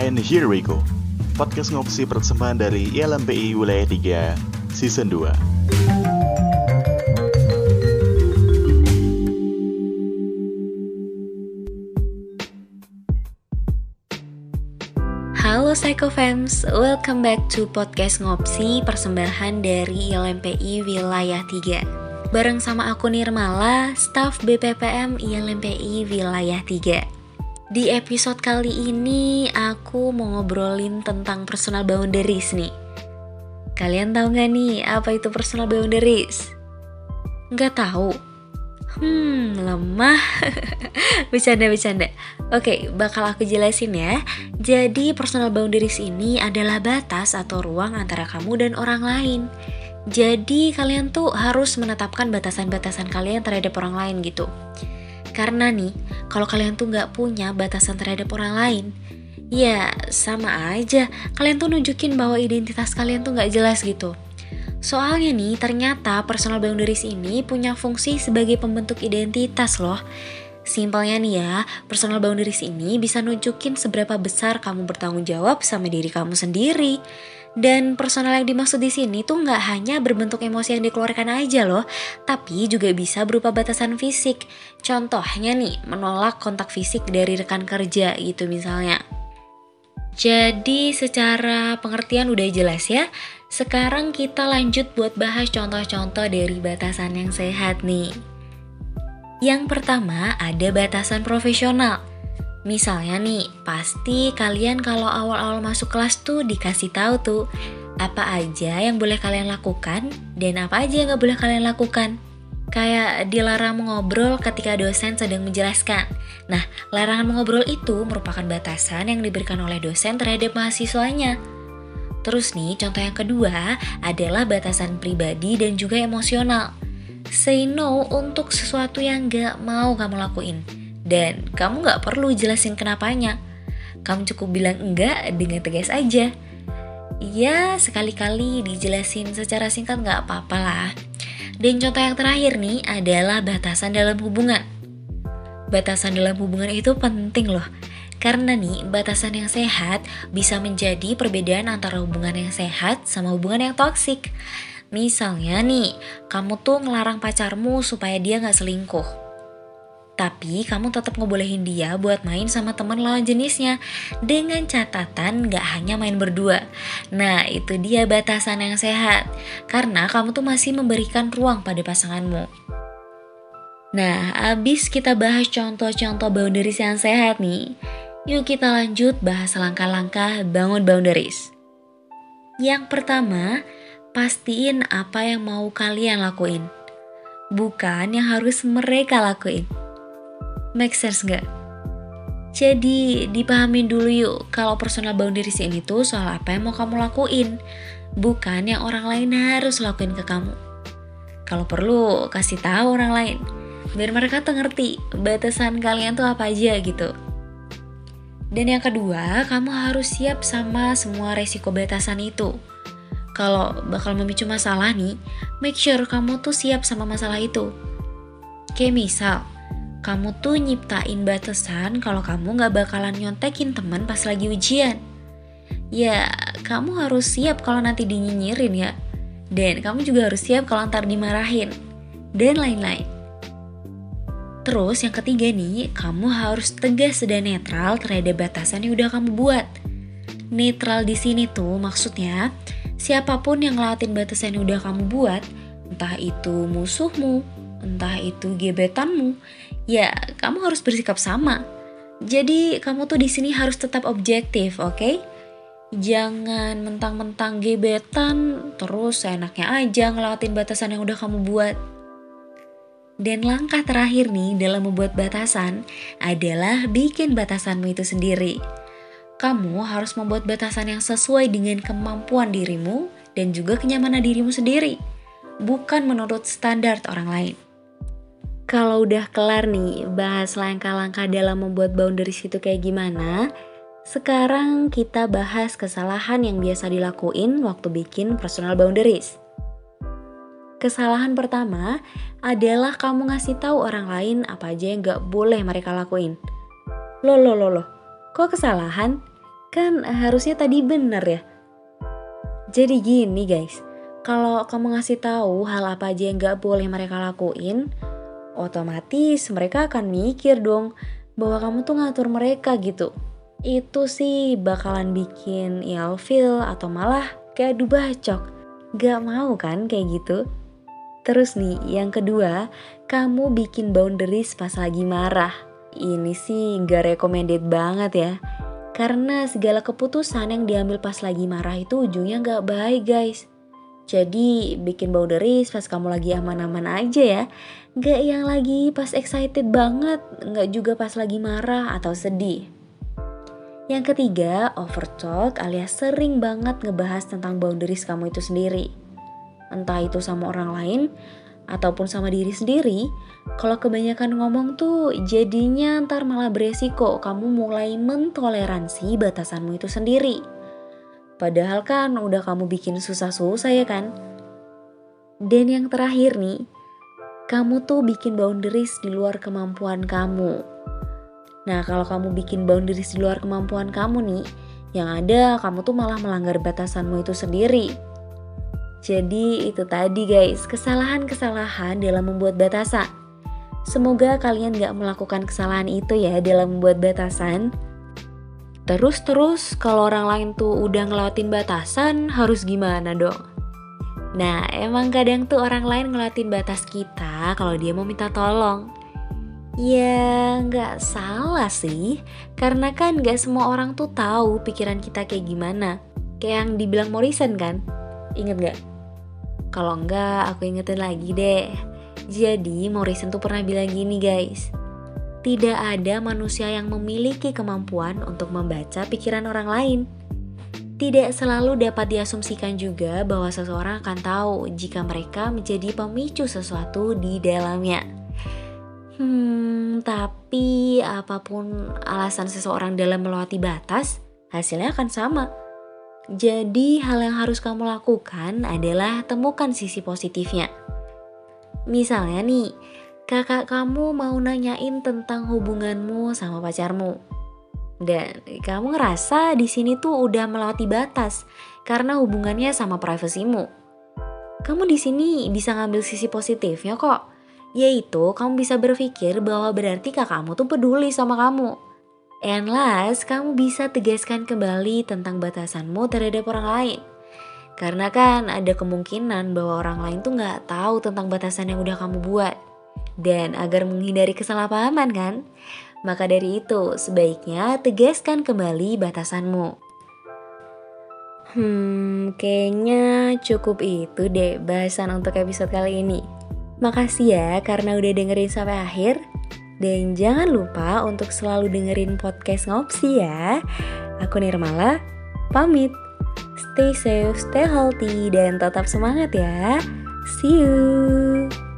And here we go. Podcast ngopsi persembahan dari ILMPI Wilayah 3 Season 2. Halo Psychofans, welcome back to podcast Ngopsi persembahan dari ILMPI Wilayah 3 Bareng sama aku Nirmala, staff BPPM ILMPI Wilayah 3 Di episode kali ini aku mau ngobrolin tentang personal boundaries nih Kalian tahu gak nih apa itu personal boundaries? Nggak tahu? Hmm, lemah. Bercanda-bercanda. Oke, bakal aku jelasin ya. Jadi, personal boundaries ini adalah batas atau ruang antara kamu dan orang lain. Jadi, kalian tuh harus menetapkan batasan-batasan kalian terhadap orang lain gitu. Karena nih, kalau kalian tuh nggak punya batasan terhadap orang lain, ya sama aja. Kalian tuh nunjukin bahwa identitas kalian tuh nggak jelas gitu. Soalnya nih, ternyata personal boundaries ini punya fungsi sebagai pembentuk identitas loh. Simpelnya nih ya, personal boundaries ini bisa nunjukin seberapa besar kamu bertanggung jawab sama diri kamu sendiri. Dan personal yang dimaksud di sini tuh nggak hanya berbentuk emosi yang dikeluarkan aja loh, tapi juga bisa berupa batasan fisik. Contohnya nih, menolak kontak fisik dari rekan kerja gitu misalnya. Jadi secara pengertian udah jelas ya. Sekarang kita lanjut buat bahas contoh-contoh dari batasan yang sehat nih. Yang pertama ada batasan profesional. Misalnya nih, pasti kalian kalau awal-awal masuk kelas tuh dikasih tahu tuh apa aja yang boleh kalian lakukan dan apa aja yang nggak boleh kalian lakukan. Kayak dilarang mengobrol ketika dosen sedang menjelaskan. Nah, larangan mengobrol itu merupakan batasan yang diberikan oleh dosen terhadap mahasiswanya. Terus nih, contoh yang kedua adalah batasan pribadi dan juga emosional. Say no untuk sesuatu yang gak mau kamu lakuin. Dan kamu gak perlu jelasin kenapanya. Kamu cukup bilang enggak dengan tegas aja. Ya, sekali-kali dijelasin secara singkat gak apa-apa lah. Dan contoh yang terakhir nih adalah batasan dalam hubungan. Batasan dalam hubungan itu penting loh karena nih, batasan yang sehat bisa menjadi perbedaan antara hubungan yang sehat sama hubungan yang toksik. Misalnya nih, kamu tuh ngelarang pacarmu supaya dia gak selingkuh. Tapi kamu tetap ngebolehin dia buat main sama teman lawan jenisnya dengan catatan gak hanya main berdua. Nah itu dia batasan yang sehat karena kamu tuh masih memberikan ruang pada pasanganmu. Nah, abis kita bahas contoh-contoh boundaries yang sehat nih, Yuk kita lanjut bahas langkah-langkah bangun boundaries. Yang pertama, pastiin apa yang mau kalian lakuin. Bukan yang harus mereka lakuin. Make sense gak? Jadi dipahamin dulu yuk kalau personal boundaries ini tuh soal apa yang mau kamu lakuin. Bukan yang orang lain harus lakuin ke kamu. Kalau perlu kasih tahu orang lain. Biar mereka tuh ngerti batasan kalian tuh apa aja gitu. Dan yang kedua, kamu harus siap sama semua resiko batasan itu. Kalau bakal memicu masalah nih, make sure kamu tuh siap sama masalah itu. Kayak misal, kamu tuh nyiptain batasan kalau kamu gak bakalan nyontekin teman pas lagi ujian. Ya, kamu harus siap kalau nanti dinyinyirin ya. Dan kamu juga harus siap kalau ntar dimarahin. Dan lain-lain. Terus yang ketiga nih, kamu harus tegas dan netral terhadap batasan yang udah kamu buat. Netral di sini tuh maksudnya siapa pun yang ngelawatin batasan yang udah kamu buat, entah itu musuhmu, entah itu gebetanmu, ya kamu harus bersikap sama. Jadi kamu tuh di sini harus tetap objektif, oke? Okay? Jangan mentang-mentang gebetan terus enaknya aja ngelawatin batasan yang udah kamu buat. Dan langkah terakhir nih dalam membuat batasan adalah bikin batasanmu itu sendiri. Kamu harus membuat batasan yang sesuai dengan kemampuan dirimu dan juga kenyamanan dirimu sendiri, bukan menurut standar orang lain. Kalau udah kelar nih bahas langkah-langkah dalam membuat boundaries itu kayak gimana, sekarang kita bahas kesalahan yang biasa dilakuin waktu bikin personal boundaries. Kesalahan pertama adalah kamu ngasih tahu orang lain apa aja yang gak boleh mereka lakuin. Loh, loh, loh, loh. Kok kesalahan? Kan harusnya tadi bener ya. Jadi gini guys, kalau kamu ngasih tahu hal apa aja yang gak boleh mereka lakuin, otomatis mereka akan mikir dong bahwa kamu tuh ngatur mereka gitu. Itu sih bakalan bikin ilfil atau malah kayak adu bacok. Gak mau kan kayak gitu? Terus nih, yang kedua, kamu bikin boundaries pas lagi marah. Ini sih gak recommended banget ya karena segala keputusan yang diambil pas lagi marah itu ujungnya gak baik guys. Jadi bikin boundaries pas kamu lagi aman-aman aja ya. Gak yang lagi pas excited banget, gak juga pas lagi marah atau sedih. Yang ketiga, overtalk alias sering banget ngebahas tentang boundaries kamu itu sendiri. Entah itu sama orang lain ataupun sama diri sendiri, kalau kebanyakan ngomong tuh jadinya ntar malah beresiko kamu mulai mentoleransi batasanmu itu sendiri. Padahal kan udah kamu bikin susah-susah ya kan? Dan yang terakhir nih, kamu tuh bikin boundaries di luar kemampuan kamu. Nah kalau kamu bikin boundaries di luar kemampuan kamu nih, yang ada kamu tuh malah melanggar batasanmu itu sendiri. Jadi itu tadi guys, kesalahan-kesalahan dalam membuat batasan. Semoga kalian gak melakukan kesalahan itu ya dalam membuat batasan. Terus-terus kalau orang lain tuh udah ngelawatin batasan harus gimana dong? Nah emang kadang tuh orang lain ngelawatin batas kita kalau dia mau minta tolong. Ya nggak salah sih, karena kan nggak semua orang tuh tahu pikiran kita kayak gimana. Kayak yang dibilang Morrison kan, inget gak? Kalau enggak, aku ingetin lagi deh. Jadi, Morrison tuh pernah bilang gini guys. Tidak ada manusia yang memiliki kemampuan untuk membaca pikiran orang lain. Tidak selalu dapat diasumsikan juga bahwa seseorang akan tahu jika mereka menjadi pemicu sesuatu di dalamnya. Hmm, tapi apa pun alasan seseorang dalam melewati batas, hasilnya akan sama. Jadi, hal yang harus kamu lakukan adalah temukan sisi positifnya. Misalnya nih, kakak kamu mau nanyain tentang hubunganmu sama pacarmu. Dan kamu ngerasa di sini tuh udah melewati batas karena hubungannya sama privasimu. Kamu di sini bisa ngambil sisi positifnya kok. Yaitu kamu bisa berpikir bahwa berarti kakakmu tuh peduli sama kamu And last, kamu bisa tegaskan kembali tentang batasanmu terhadap orang lain. Karena kan ada kemungkinan bahwa orang lain tuh nggak tahu tentang batasan yang udah kamu buat. Dan agar menghindari kesalahpahaman kan, maka dari itu sebaiknya tegaskan kembali batasanmu. Hmm, kayaknya cukup itu deh bahasan untuk episode kali ini. Makasih ya karena udah dengerin sampai akhir. Dan jangan lupa untuk selalu dengerin podcast Ngopsi ya. Aku Nirmala, pamit. Stay safe, stay healthy, dan tetap semangat ya. See you.